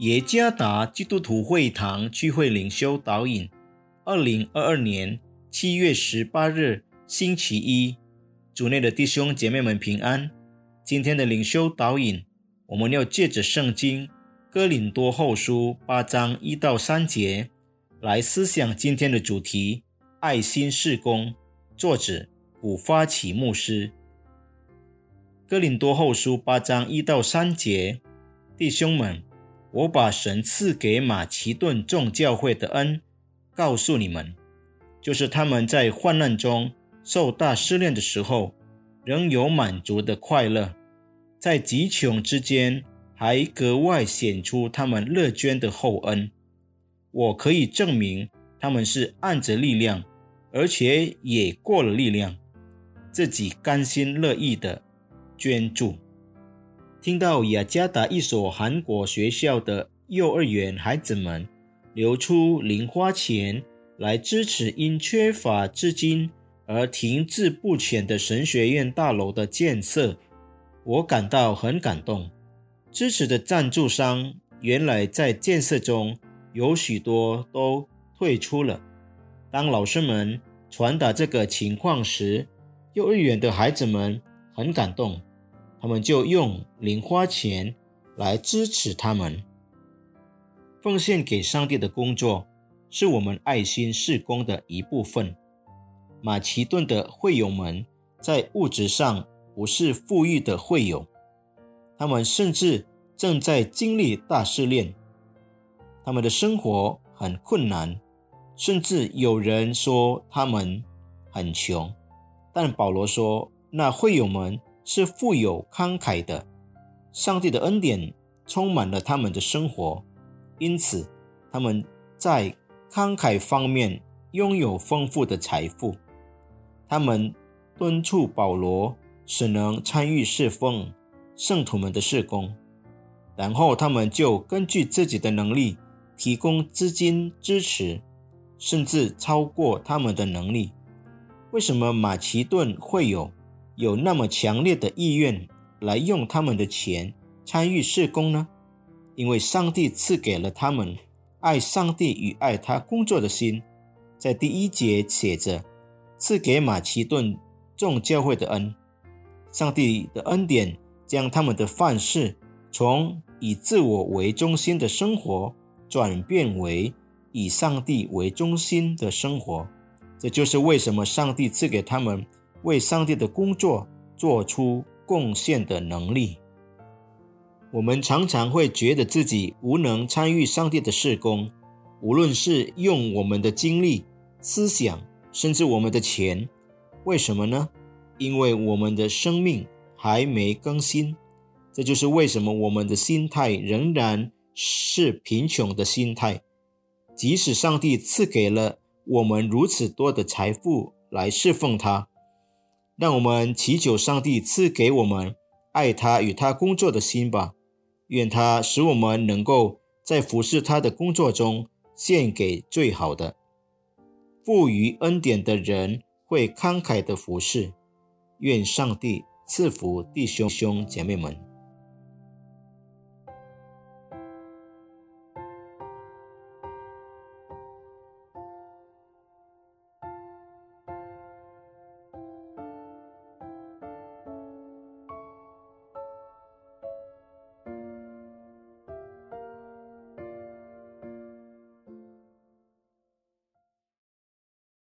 耶加达基督徒会堂聚会领修导引，二零二二年七月十八日星期一，主内的弟兄姐妹们平安。今天的领修导引，我们要借着圣经哥林多后书八章一到三节来思想今天的主题：爱心事工。作者古发起牧师。哥林多后书八章一到三节，弟兄们。我把神赐给马其顿众教会的恩告诉你们，就是他们在患难中受大试炼的时候，仍有满足的快乐，在极穷之间还格外显出他们乐捐的厚恩。我可以证明他们是按着力量，而且也过了力量，自己甘心乐意的捐助。听到雅加达一所韩国学校的幼儿园孩子们流出零花钱来支持因缺乏资金而停滞不前的神学院大楼的建设，我感到很感动。支持的赞助商原来在建设中有许多都退出了。当老师们传达这个情况时，幼儿园的孩子们很感动。他们就用零花钱来支持他们，奉献给上帝的工作是我们爱心事工的一部分。马其顿的会友们在物质上不是富裕的会友，他们甚至正在经历大试炼，他们的生活很困难，甚至有人说他们很穷。但保罗说，那会友们。是富有慷慨的，上帝的恩典充满了他们的生活，因此他们在慷慨方面拥有丰富的财富。他们敦促保罗使能参与侍奉圣徒们的事工，然后他们就根据自己的能力提供资金支持，甚至超过他们的能力。为什么马其顿会有？有那么强烈的意愿来用他们的钱参与事工呢？因为上帝赐给了他们爱上帝与爱他工作的心。在第一节写着：“赐给马其顿众教会的恩。”上帝的恩典将他们的范式从以自我为中心的生活转变为以上帝为中心的生活。这就是为什么上帝赐给他们。为上帝的工作做出贡献的能力。我们常常会觉得自己无能参与上帝的事工，无论是用我们的精力、思想，甚至我们的钱。为什么呢？因为我们的生命还没更新。这就是为什么我们的心态仍然是贫穷的心态。即使上帝赐给了我们如此多的财富来侍奉他。让我们祈求上帝赐给我们爱他与他工作的心吧。愿他使我们能够在服侍他的工作中献给最好的。赋予恩典的人会慷慨的服侍。愿上帝赐福弟兄兄姐妹们。